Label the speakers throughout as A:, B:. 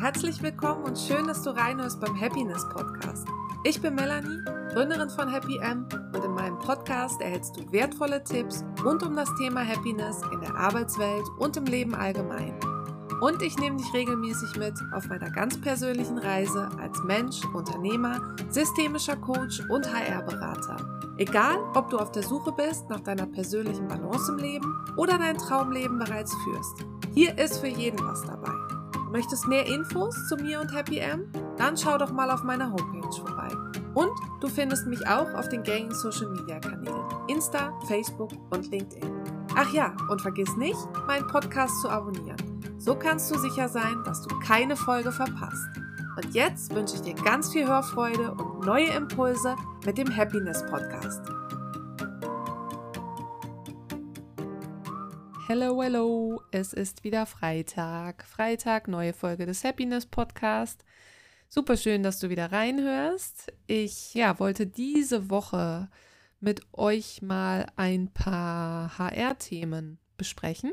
A: herzlich willkommen und schön, dass du reinhörst beim Happiness Podcast. Ich bin Melanie, Gründerin von Happy M und in meinem Podcast erhältst du wertvolle Tipps rund um das Thema Happiness in der Arbeitswelt und im Leben allgemein. Und ich nehme dich regelmäßig mit auf meiner ganz persönlichen Reise als Mensch, Unternehmer, systemischer Coach und HR-Berater. Egal, ob du auf der Suche bist nach deiner persönlichen Balance im Leben oder dein Traumleben bereits führst. Hier ist für jeden was dabei. Möchtest mehr Infos zu mir und Happy M? Dann schau doch mal auf meiner Homepage vorbei. Und du findest mich auch auf den gängigen Social Media Kanälen Insta, Facebook und LinkedIn. Ach ja, und vergiss nicht, meinen Podcast zu abonnieren. So kannst du sicher sein, dass du keine Folge verpasst. Und jetzt wünsche ich dir ganz viel Hörfreude und neue Impulse mit dem Happiness Podcast.
B: Hello, hello, es ist wieder Freitag. Freitag, neue Folge des Happiness Podcast. Super schön, dass du wieder reinhörst. Ich ja, wollte diese Woche mit euch mal ein paar HR-Themen besprechen.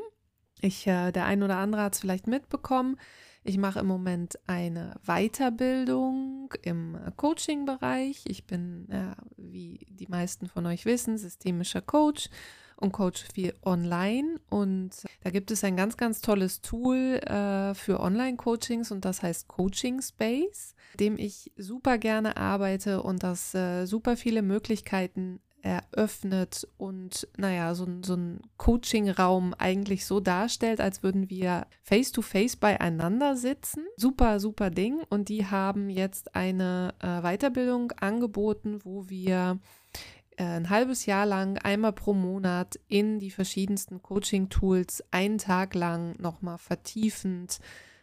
B: Ich, äh, der ein oder andere hat es vielleicht mitbekommen. Ich mache im Moment eine Weiterbildung im Coaching-Bereich. Ich bin, ja, wie die meisten von euch wissen, systemischer Coach und coach viel online. Und da gibt es ein ganz, ganz tolles Tool äh, für Online-Coachings und das heißt Coaching Space, dem ich super gerne arbeite und das äh, super viele Möglichkeiten eröffnet und naja, so, so ein Coaching-Raum eigentlich so darstellt, als würden wir face-to-face -face beieinander sitzen. Super, super Ding. Und die haben jetzt eine äh, Weiterbildung angeboten, wo wir ein halbes Jahr lang einmal pro Monat in die verschiedensten Coaching-Tools einen Tag lang nochmal vertiefend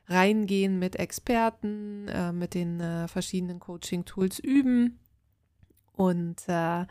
B: reingehen mit Experten, äh, mit den äh, verschiedenen Coaching-Tools üben. Und äh,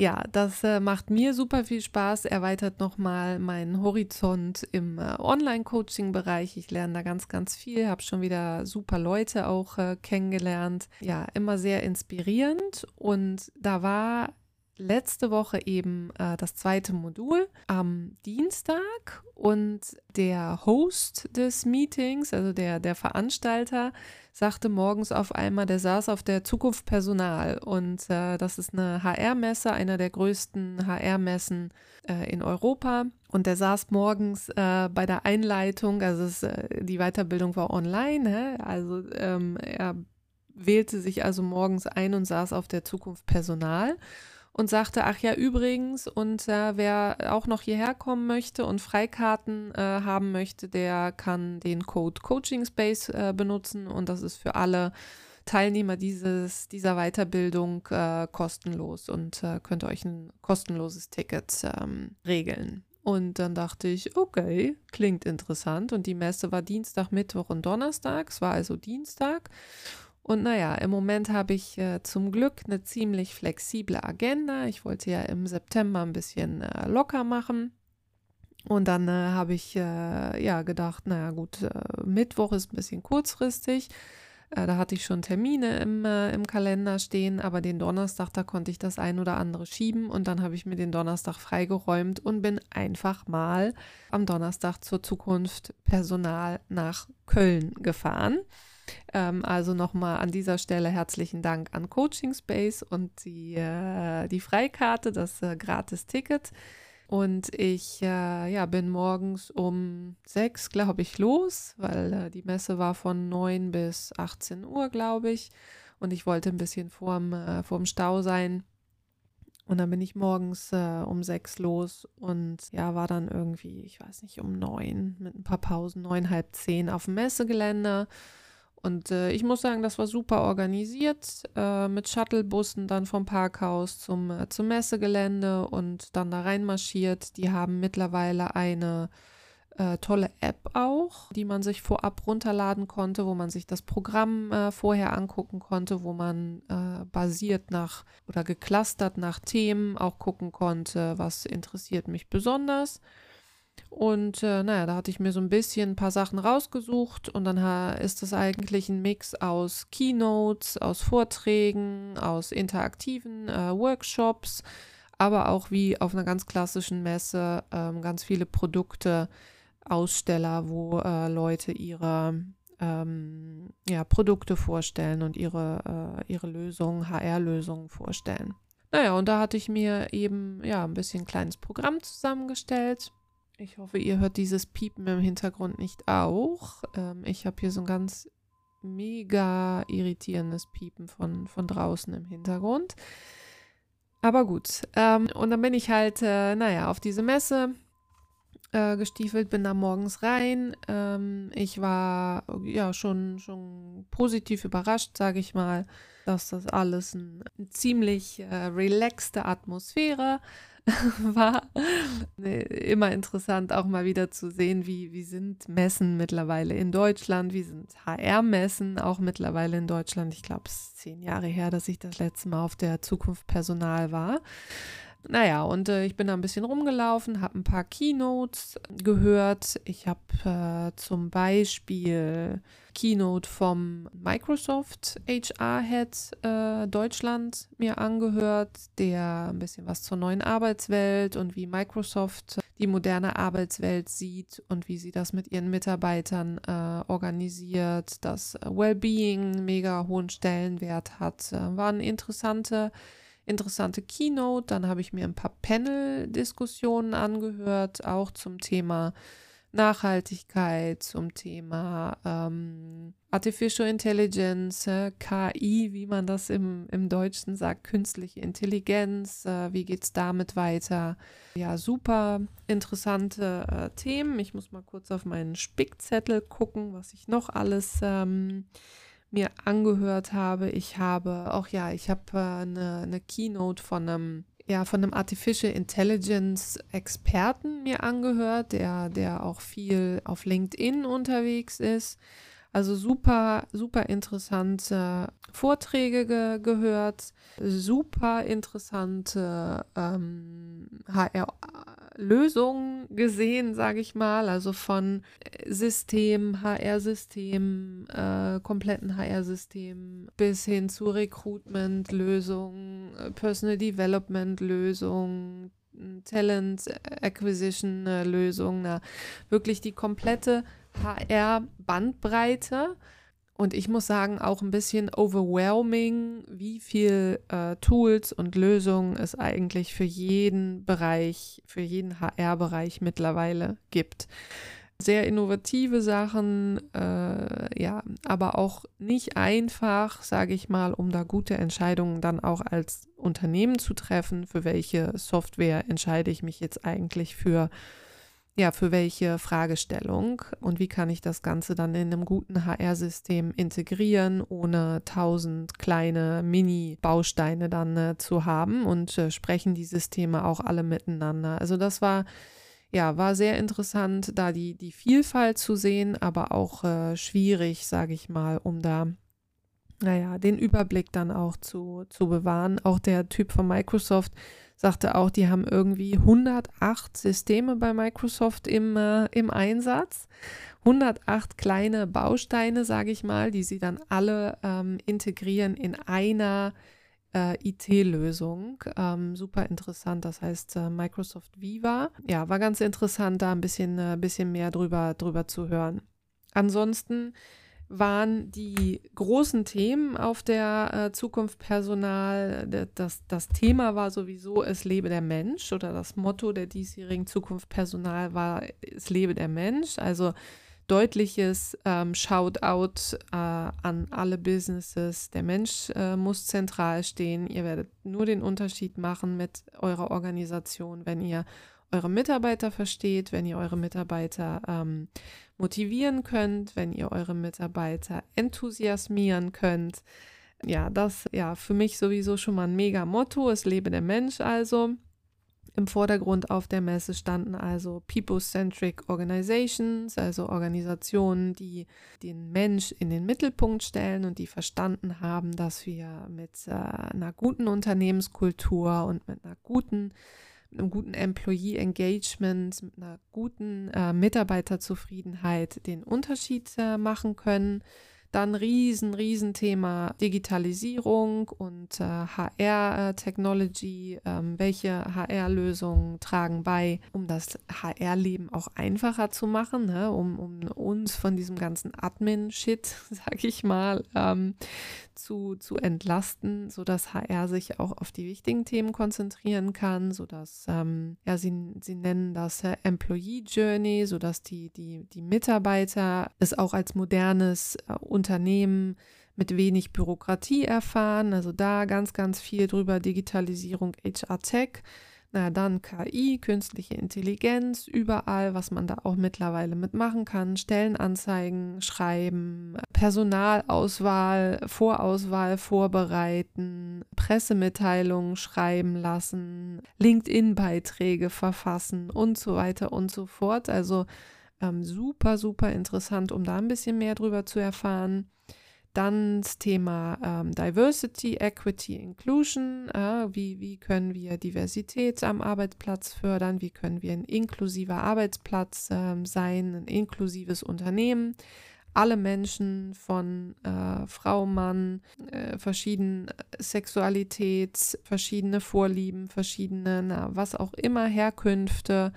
B: ja, das äh, macht mir super viel Spaß, erweitert nochmal meinen Horizont im äh, Online-Coaching-Bereich. Ich lerne da ganz, ganz viel, habe schon wieder super Leute auch äh, kennengelernt. Ja, immer sehr inspirierend. Und da war letzte Woche eben äh, das zweite Modul am Dienstag und der Host des Meetings, also der, der Veranstalter, sagte morgens auf einmal, der saß auf der Zukunft Personal und äh, das ist eine HR-Messe, einer der größten HR-Messen äh, in Europa und der saß morgens äh, bei der Einleitung, also es, äh, die Weiterbildung war online, hä? also ähm, er wählte sich also morgens ein und saß auf der Zukunft Personal und sagte, ach ja, übrigens, und äh, wer auch noch hierher kommen möchte und Freikarten äh, haben möchte, der kann den Code Coaching Space äh, benutzen und das ist für alle Teilnehmer dieses, dieser Weiterbildung äh, kostenlos und äh, könnt euch ein kostenloses Ticket ähm, regeln. Und dann dachte ich, okay, klingt interessant. Und die Messe war Dienstag, Mittwoch und Donnerstag. Es war also Dienstag. Und naja, im Moment habe ich äh, zum Glück eine ziemlich flexible Agenda. Ich wollte ja im September ein bisschen äh, locker machen. Und dann äh, habe ich äh, ja gedacht, naja gut, äh, Mittwoch ist ein bisschen kurzfristig. Äh, da hatte ich schon Termine im, im Kalender stehen, aber den Donnerstag, da konnte ich das ein oder andere schieben. Und dann habe ich mir den Donnerstag freigeräumt und bin einfach mal am Donnerstag zur Zukunft Personal nach Köln gefahren. Ähm, also nochmal an dieser Stelle herzlichen Dank an Coaching Space und die, äh, die Freikarte, das äh, Gratis-Ticket. Und ich äh, ja, bin morgens um sechs, glaube ich, los, weil äh, die Messe war von 9 bis 18 Uhr, glaube ich. Und ich wollte ein bisschen vorm, äh, vorm Stau sein. Und dann bin ich morgens äh, um sechs los und ja, war dann irgendwie, ich weiß nicht, um neun mit ein paar Pausen, neun, halb zehn auf dem Messegelände und äh, ich muss sagen, das war super organisiert äh, mit Shuttlebussen dann vom Parkhaus zum, äh, zum Messegelände und dann da reinmarschiert. Die haben mittlerweile eine äh, tolle App auch, die man sich vorab runterladen konnte, wo man sich das Programm äh, vorher angucken konnte, wo man äh, basiert nach oder geclustert nach Themen auch gucken konnte, was interessiert mich besonders. Und äh, naja, da hatte ich mir so ein bisschen ein paar Sachen rausgesucht und dann ist es eigentlich ein Mix aus Keynotes, aus Vorträgen, aus interaktiven äh, Workshops, aber auch wie auf einer ganz klassischen Messe ähm, ganz viele Produkte, Aussteller, wo äh, Leute ihre ähm, ja, Produkte vorstellen und ihre, äh, ihre Lösungen, HR-Lösungen vorstellen. Naja, und da hatte ich mir eben ja ein bisschen ein kleines Programm zusammengestellt. Ich hoffe, ihr hört dieses Piepen im Hintergrund nicht auch. Ähm, ich habe hier so ein ganz mega irritierendes Piepen von, von draußen im Hintergrund. Aber gut. Ähm, und dann bin ich halt, äh, naja, auf diese Messe äh, gestiefelt, bin da morgens rein. Ähm, ich war ja schon, schon positiv überrascht, sage ich mal, dass das alles ein, eine ziemlich äh, relaxte Atmosphäre war. Immer interessant auch mal wieder zu sehen, wie, wie sind Messen mittlerweile in Deutschland, wie sind HR-Messen auch mittlerweile in Deutschland. Ich glaube, es ist zehn Jahre her, dass ich das letzte Mal auf der Zukunft Personal war. Naja, und äh, ich bin da ein bisschen rumgelaufen, habe ein paar Keynotes gehört. Ich habe äh, zum Beispiel Keynote vom Microsoft HR-Head äh, Deutschland mir angehört, der ein bisschen was zur neuen Arbeitswelt und wie Microsoft die moderne Arbeitswelt sieht und wie sie das mit ihren Mitarbeitern äh, organisiert, dass Wellbeing mega hohen Stellenwert hat. Äh, waren interessante interessante Keynote. Dann habe ich mir ein paar Panel-Diskussionen angehört, auch zum Thema Nachhaltigkeit, zum Thema ähm, Artificial Intelligence, äh, KI, wie man das im, im Deutschen sagt, künstliche Intelligenz, äh, wie geht es damit weiter? Ja, super interessante äh, Themen. Ich muss mal kurz auf meinen Spickzettel gucken, was ich noch alles ähm, mir angehört habe. Ich habe auch, ja, ich habe äh, eine, eine Keynote von einem, ja, von einem Artificial Intelligence Experten mir angehört, der, der auch viel auf LinkedIn unterwegs ist. Also super, super interessante Vorträge ge gehört, super interessante ähm, HR-Lösungen gesehen, sage ich mal. Also von System, HR-System, äh, kompletten HR-System bis hin zu Recruitment-Lösungen, Personal Development-Lösungen, Talent Acquisition Lösungen, wirklich die komplette HR-Bandbreite. Und ich muss sagen, auch ein bisschen overwhelming, wie viel äh, Tools und Lösungen es eigentlich für jeden Bereich, für jeden HR-Bereich mittlerweile gibt. Sehr innovative Sachen, äh, ja, aber auch nicht einfach, sage ich mal, um da gute Entscheidungen dann auch als Unternehmen zu treffen, für welche Software entscheide ich mich jetzt eigentlich für ja, für welche Fragestellung und wie kann ich das Ganze dann in einem guten HR-System integrieren, ohne tausend kleine Mini-Bausteine dann äh, zu haben und äh, sprechen die Systeme auch alle miteinander. Also das war ja, war sehr interessant, da die, die Vielfalt zu sehen, aber auch äh, schwierig, sage ich mal, um da naja, den Überblick dann auch zu, zu bewahren. Auch der Typ von Microsoft sagte auch, die haben irgendwie 108 Systeme bei Microsoft im, äh, im Einsatz. 108 kleine Bausteine, sage ich mal, die sie dann alle ähm, integrieren in einer äh, IT-Lösung. Ähm, super interessant, das heißt äh, Microsoft Viva. Ja, war ganz interessant, da ein bisschen, äh, bisschen mehr drüber, drüber zu hören. Ansonsten waren die großen Themen auf der äh, Zukunft Personal. Das, das Thema war sowieso, es lebe der Mensch oder das Motto der diesjährigen Zukunft Personal war, es lebe der Mensch. Also deutliches ähm, Shoutout äh, an alle Businesses. Der Mensch äh, muss zentral stehen. Ihr werdet nur den Unterschied machen mit eurer Organisation, wenn ihr eure Mitarbeiter versteht, wenn ihr eure Mitarbeiter ähm, motivieren könnt, wenn ihr eure Mitarbeiter enthusiasmieren könnt. Ja, das ja für mich sowieso schon mal ein mega Motto. Es lebe der Mensch also. Im Vordergrund auf der Messe standen also People-Centric Organizations, also Organisationen, die den Mensch in den Mittelpunkt stellen und die verstanden haben, dass wir mit äh, einer guten Unternehmenskultur und mit einer guten einem guten Employee Engagement, mit einer guten äh, Mitarbeiterzufriedenheit den Unterschied äh, machen können. Dann riesen, riesen Thema Digitalisierung und äh, HR-Technology. Ähm, welche HR-Lösungen tragen bei, um das HR-Leben auch einfacher zu machen, ne? um, um uns von diesem ganzen Admin-Shit, sag ich mal, ähm, zu, zu entlasten, sodass HR sich auch auf die wichtigen Themen konzentrieren kann, sodass, ähm, ja, sie, sie nennen das äh, Employee Journey, sodass die, die, die Mitarbeiter es auch als modernes äh, Unternehmen mit wenig Bürokratie erfahren. Also da ganz, ganz viel drüber Digitalisierung, HR Tech. Na dann KI, künstliche Intelligenz, überall, was man da auch mittlerweile mitmachen kann. Stellenanzeigen schreiben, Personalauswahl, Vorauswahl vorbereiten, Pressemitteilungen schreiben lassen, LinkedIn-Beiträge verfassen und so weiter und so fort. Also ähm, super, super interessant, um da ein bisschen mehr drüber zu erfahren. Dann das Thema ähm, Diversity, Equity, Inclusion. Äh, wie, wie können wir Diversität am Arbeitsplatz fördern? Wie können wir ein inklusiver Arbeitsplatz äh, sein, ein inklusives Unternehmen? Alle Menschen von äh, Frau, Mann, äh, verschiedene Sexualität, verschiedene Vorlieben, verschiedene, na, was auch immer, Herkünfte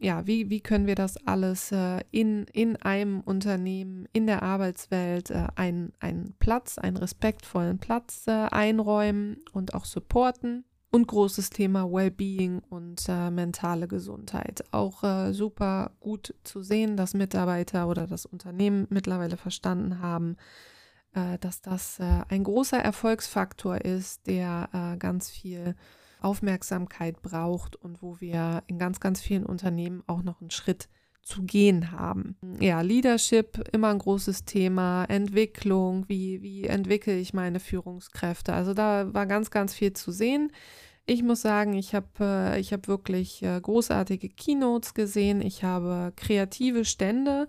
B: ja, wie, wie können wir das alles äh, in, in einem Unternehmen, in der Arbeitswelt äh, einen, einen Platz, einen respektvollen Platz äh, einräumen und auch supporten. Und großes Thema Wellbeing und äh, mentale Gesundheit. Auch äh, super gut zu sehen, dass Mitarbeiter oder das Unternehmen mittlerweile verstanden haben, dass das ein großer Erfolgsfaktor ist, der ganz viel Aufmerksamkeit braucht und wo wir in ganz, ganz vielen Unternehmen auch noch einen Schritt zu gehen haben. Ja, Leadership, immer ein großes Thema, Entwicklung, wie, wie entwickle ich meine Führungskräfte. Also da war ganz, ganz viel zu sehen. Ich muss sagen, ich habe äh, hab wirklich äh, großartige Keynotes gesehen. Ich habe kreative Stände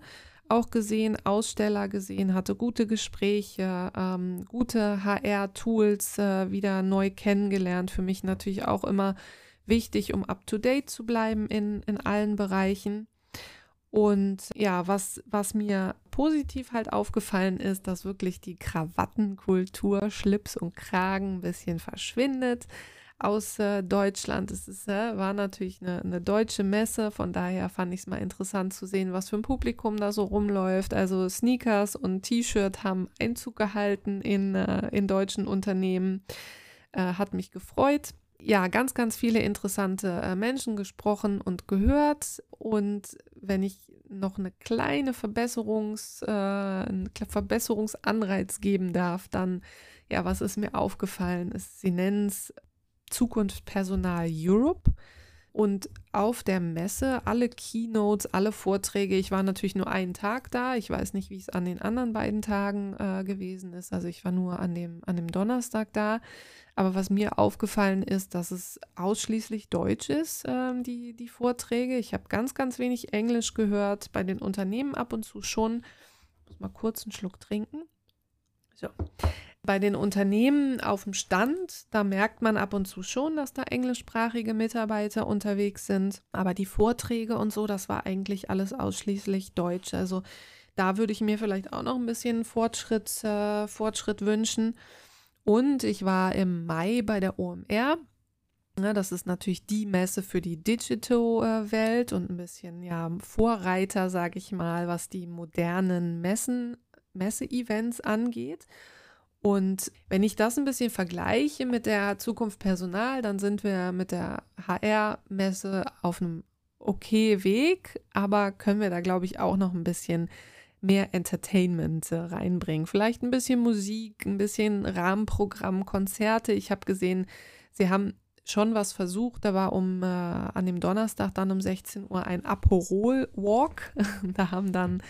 B: auch gesehen, Aussteller gesehen, hatte gute Gespräche, ähm, gute HR-Tools äh, wieder neu kennengelernt. Für mich natürlich auch immer wichtig, um up-to-date zu bleiben in, in allen Bereichen. Und ja, was, was mir positiv halt aufgefallen ist, dass wirklich die Krawattenkultur, Schlips und Kragen ein bisschen verschwindet aus äh, Deutschland. Es ist, äh, war natürlich eine, eine, deutsche Messe, von daher fand ich es mal interessant zu sehen, was für ein Publikum da so rumläuft. Also Sneakers und T-Shirt haben Einzug gehalten in, äh, in deutschen Unternehmen. Äh, hat mich gefreut. Ja, ganz, ganz viele interessante äh, Menschen gesprochen und gehört. Und wenn ich noch eine kleine Verbesserungs, äh, einen Verbesserungsanreiz geben darf, dann ja, was ist mir aufgefallen sie nennen es Zukunft Personal Europe. Und auf der Messe alle Keynotes, alle Vorträge. Ich war natürlich nur einen Tag da. Ich weiß nicht, wie es an den anderen beiden Tagen äh, gewesen ist. Also ich war nur an dem, an dem Donnerstag da. Aber was mir aufgefallen ist, dass es ausschließlich Deutsch ist, äh, die, die Vorträge. Ich habe ganz, ganz wenig Englisch gehört. Bei den Unternehmen ab und zu schon. Ich muss mal kurz einen Schluck trinken. So. Bei den Unternehmen auf dem Stand, da merkt man ab und zu schon, dass da englischsprachige Mitarbeiter unterwegs sind. Aber die Vorträge und so, das war eigentlich alles ausschließlich Deutsch. Also da würde ich mir vielleicht auch noch ein bisschen Fortschritt, äh, Fortschritt wünschen. Und ich war im Mai bei der OMR. Das ist natürlich die Messe für die Digital-Welt und ein bisschen ja Vorreiter, sage ich mal, was die modernen Messe-Events angeht. Und wenn ich das ein bisschen vergleiche mit der Zukunft Personal, dann sind wir mit der HR-Messe auf einem okay Weg, aber können wir da, glaube ich, auch noch ein bisschen mehr Entertainment reinbringen. Vielleicht ein bisschen Musik, ein bisschen Rahmenprogramm, Konzerte. Ich habe gesehen, sie haben schon was versucht. Da war um äh, an dem Donnerstag dann um 16 Uhr ein Aperol-Walk. da haben dann,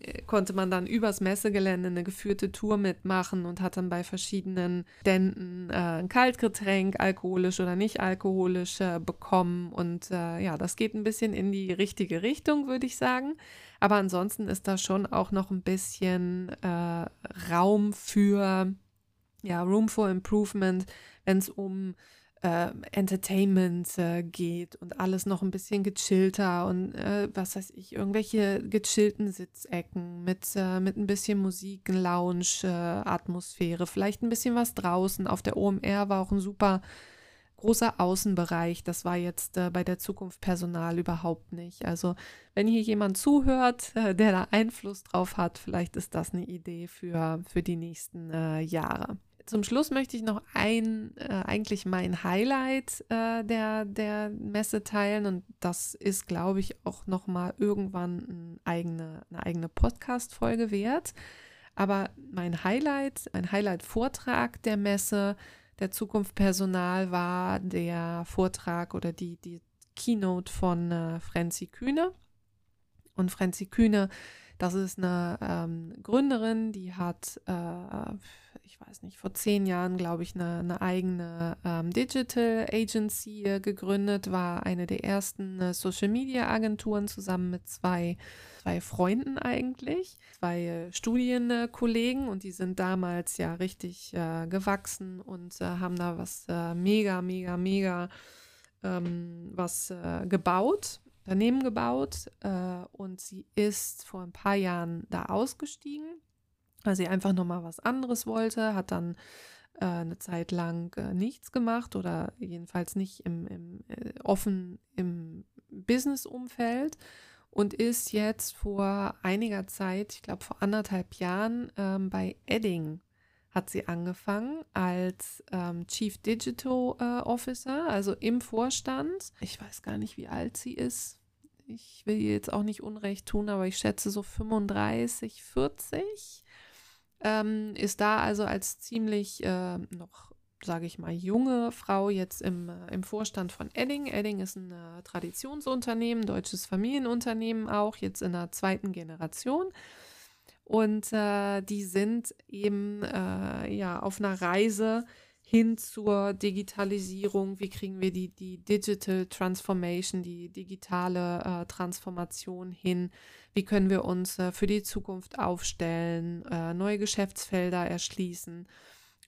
B: äh, konnte man dann übers Messegelände eine geführte Tour mitmachen und hat dann bei verschiedenen Ständen äh, ein Kaltgetränk, alkoholisch oder nicht alkoholisch, äh, bekommen. Und äh, ja, das geht ein bisschen in die richtige Richtung, würde ich sagen. Aber ansonsten ist da schon auch noch ein bisschen Raum für, ja, Room for Improvement, wenn es um äh, Entertainment äh, geht und alles noch ein bisschen gechillter und äh, was weiß ich, irgendwelche gechillten Sitzecken mit, äh, mit ein bisschen Musik, Lounge-Atmosphäre, vielleicht ein bisschen was draußen. Auf der OMR war auch ein super großer Außenbereich. Das war jetzt äh, bei der Zukunft Personal überhaupt nicht. Also wenn hier jemand zuhört, äh, der da Einfluss drauf hat, vielleicht ist das eine Idee für, für die nächsten äh, Jahre. Zum Schluss möchte ich noch ein, äh, eigentlich mein Highlight äh, der, der Messe teilen und das ist, glaube ich, auch nochmal irgendwann eine eigene, eine eigene Podcast-Folge wert. Aber mein Highlight, ein Highlight-Vortrag der Messe der Zukunft Personal war der Vortrag oder die, die Keynote von äh, Franzi Kühne. Und Franzi Kühne, das ist eine ähm, Gründerin, die hat, äh, weiß nicht, vor zehn Jahren, glaube ich, eine, eine eigene ähm, Digital Agency äh, gegründet, war eine der ersten äh, Social Media Agenturen zusammen mit zwei zwei Freunden eigentlich, zwei äh, Studienkollegen und die sind damals ja richtig äh, gewachsen und äh, haben da was äh, mega, mega, mega ähm, was gebaut, Unternehmen gebaut äh, und sie ist vor ein paar Jahren da ausgestiegen, weil sie einfach nochmal was anderes wollte, hat dann eine Zeit lang nichts gemacht oder jedenfalls nicht im, im offen im Business-Umfeld und ist jetzt vor einiger Zeit, ich glaube vor anderthalb Jahren, ähm, bei Edding hat sie angefangen als ähm, Chief Digital äh, Officer, also im Vorstand. Ich weiß gar nicht, wie alt sie ist. Ich will ihr jetzt auch nicht Unrecht tun, aber ich schätze so 35, 40. Ähm, ist da also als ziemlich äh, noch sage ich mal, junge Frau jetzt im, äh, im Vorstand von Edding. Edding ist ein äh, Traditionsunternehmen, deutsches Familienunternehmen auch, jetzt in der zweiten Generation. Und äh, die sind eben äh, ja auf einer Reise hin zur Digitalisierung. Wie kriegen wir die, die Digital Transformation, die digitale äh, Transformation hin? Wie können wir uns äh, für die Zukunft aufstellen, neue Geschäftsfelder erschließen?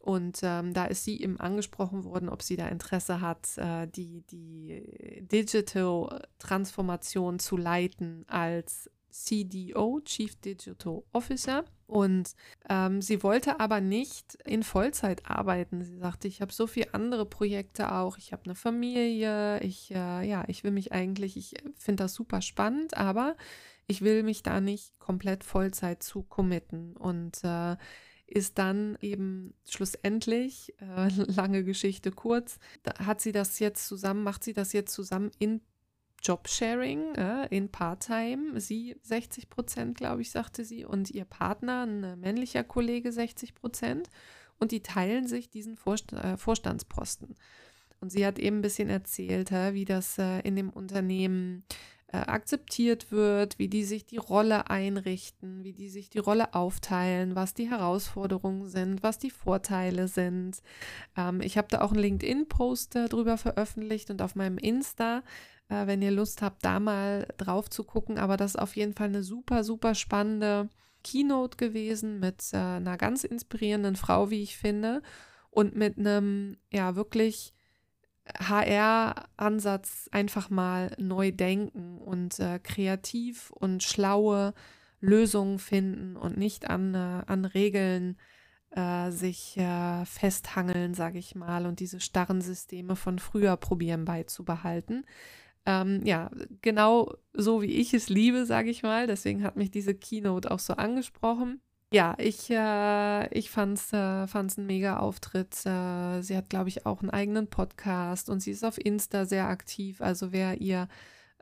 B: Und ähm, da ist sie eben angesprochen worden, ob sie da Interesse hat, äh, die, die Digital-Transformation zu leiten als CDO, Chief Digital Officer. Und ähm, sie wollte aber nicht in Vollzeit arbeiten. Sie sagte, ich habe so viele andere Projekte auch. Ich habe eine Familie. Ich, äh, ja, ich will mich eigentlich, ich finde das super spannend, aber ich will mich da nicht komplett Vollzeit zu committen. Und äh, ist dann eben schlussendlich, äh, lange Geschichte kurz, hat sie das jetzt zusammen, macht sie das jetzt zusammen in Jobsharing, äh, in Part-Time. Sie 60 Prozent, glaube ich, sagte sie, und ihr Partner, ein männlicher Kollege, 60 Prozent. Und die teilen sich diesen Vorst äh, Vorstandsposten. Und sie hat eben ein bisschen erzählt, wie das äh, in dem Unternehmen äh, akzeptiert wird, wie die sich die Rolle einrichten, wie die sich die Rolle aufteilen, was die Herausforderungen sind, was die Vorteile sind. Ähm, ich habe da auch einen LinkedIn-Post drüber veröffentlicht und auf meinem Insta, äh, wenn ihr Lust habt, da mal drauf zu gucken. Aber das ist auf jeden Fall eine super, super spannende Keynote gewesen mit äh, einer ganz inspirierenden Frau, wie ich finde, und mit einem, ja, wirklich HR-Ansatz einfach mal neu denken und äh, kreativ und schlaue Lösungen finden und nicht an, äh, an Regeln sich äh, festhangeln, sage ich mal, und diese starren Systeme von früher probieren beizubehalten. Ähm, ja, genau so wie ich es liebe, sage ich mal. Deswegen hat mich diese Keynote auch so angesprochen. Ja, ich, äh, ich fand es äh, fand's ein mega Auftritt. Äh, sie hat, glaube ich, auch einen eigenen Podcast und sie ist auf Insta sehr aktiv. Also wer ihr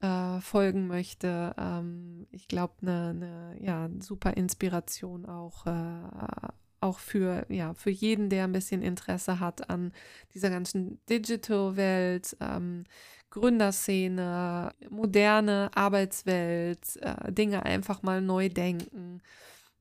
B: äh, folgen möchte, ähm, ich glaube, eine ne, ja, super Inspiration auch, äh, auch für, ja, für jeden, der ein bisschen Interesse hat an dieser ganzen Digital-Welt. Ähm, Gründerszene, moderne Arbeitswelt, äh, Dinge einfach mal neu denken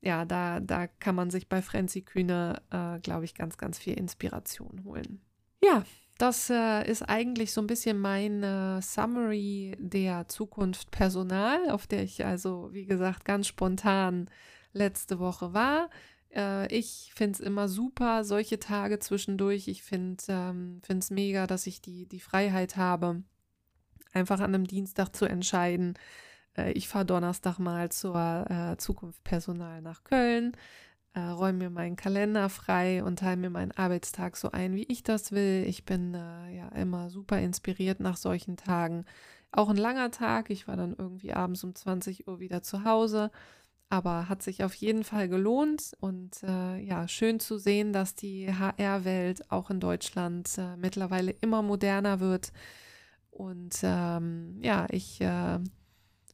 B: ja, da, da kann man sich bei Frenzy Kühne, äh, glaube ich, ganz, ganz viel Inspiration holen. Ja, das äh, ist eigentlich so ein bisschen meine Summary der Zukunft Personal, auf der ich also, wie gesagt, ganz spontan letzte Woche war. Äh, ich finde es immer super, solche Tage zwischendurch. Ich finde es ähm, mega, dass ich die, die Freiheit habe, einfach an einem Dienstag zu entscheiden. Äh, ich fahre Donnerstag mal zur äh, Zukunft Personal nach Köln, äh, räume mir meinen Kalender frei und teile mir meinen Arbeitstag so ein, wie ich das will. Ich bin äh, ja immer super inspiriert nach solchen Tagen. Auch ein langer Tag. Ich war dann irgendwie abends um 20 Uhr wieder zu Hause. Aber hat sich auf jeden Fall gelohnt und äh, ja, schön zu sehen, dass die HR-Welt auch in Deutschland äh, mittlerweile immer moderner wird. Und ähm, ja, ich äh,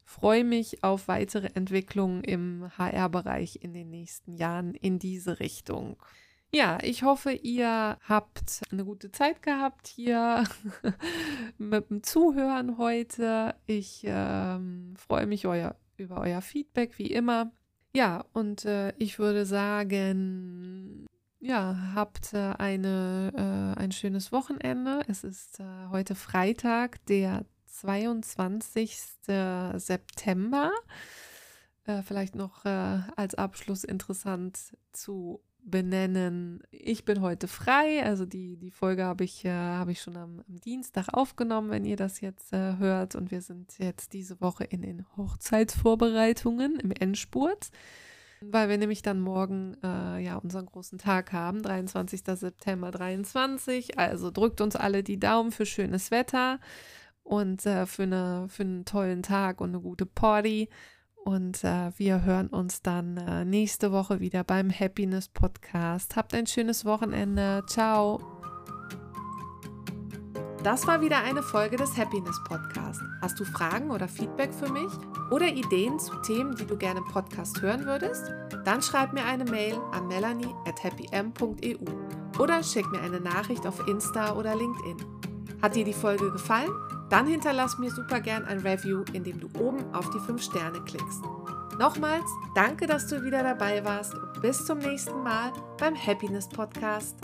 B: freue mich auf weitere Entwicklungen im HR-Bereich in den nächsten Jahren in diese Richtung. Ja, ich hoffe, ihr habt eine gute Zeit gehabt hier mit dem Zuhören heute. Ich ähm, freue mich euer, über euer Feedback, wie immer. Ja, und äh, ich würde sagen, ja, habt äh, eine, äh, ein schönes Wochenende. Es ist äh, heute Freitag, der 22. September. Äh, vielleicht noch äh, als Abschluss interessant zu benennen. Ich bin heute frei, also die, die Folge habe ich, äh, hab ich schon am, am, Dienstag aufgenommen, wenn ihr das jetzt äh, hört. Und wir sind jetzt diese Woche in den Hochzeitsvorbereitungen im Endspurt, weil wir nämlich dann morgen äh, ja unseren großen Tag haben, 23. September 23. Also drückt uns alle die Daumen für schönes Wetter und äh, für, eine, für einen tollen Tag und eine gute Party. Und äh, wir hören uns dann äh, nächste Woche wieder beim Happiness Podcast. Habt ein schönes Wochenende. Ciao.
A: Das war wieder eine Folge des Happiness Podcast. Hast du Fragen oder Feedback für mich oder Ideen zu Themen, die du gerne im Podcast hören würdest? Dann schreib mir eine Mail an melanie at happym.eu oder schick mir eine Nachricht auf Insta oder LinkedIn. Hat dir die Folge gefallen? Dann hinterlass mir super gern ein Review, indem du oben auf die 5 Sterne klickst. Nochmals, danke, dass du wieder dabei warst und bis zum nächsten Mal beim Happiness Podcast.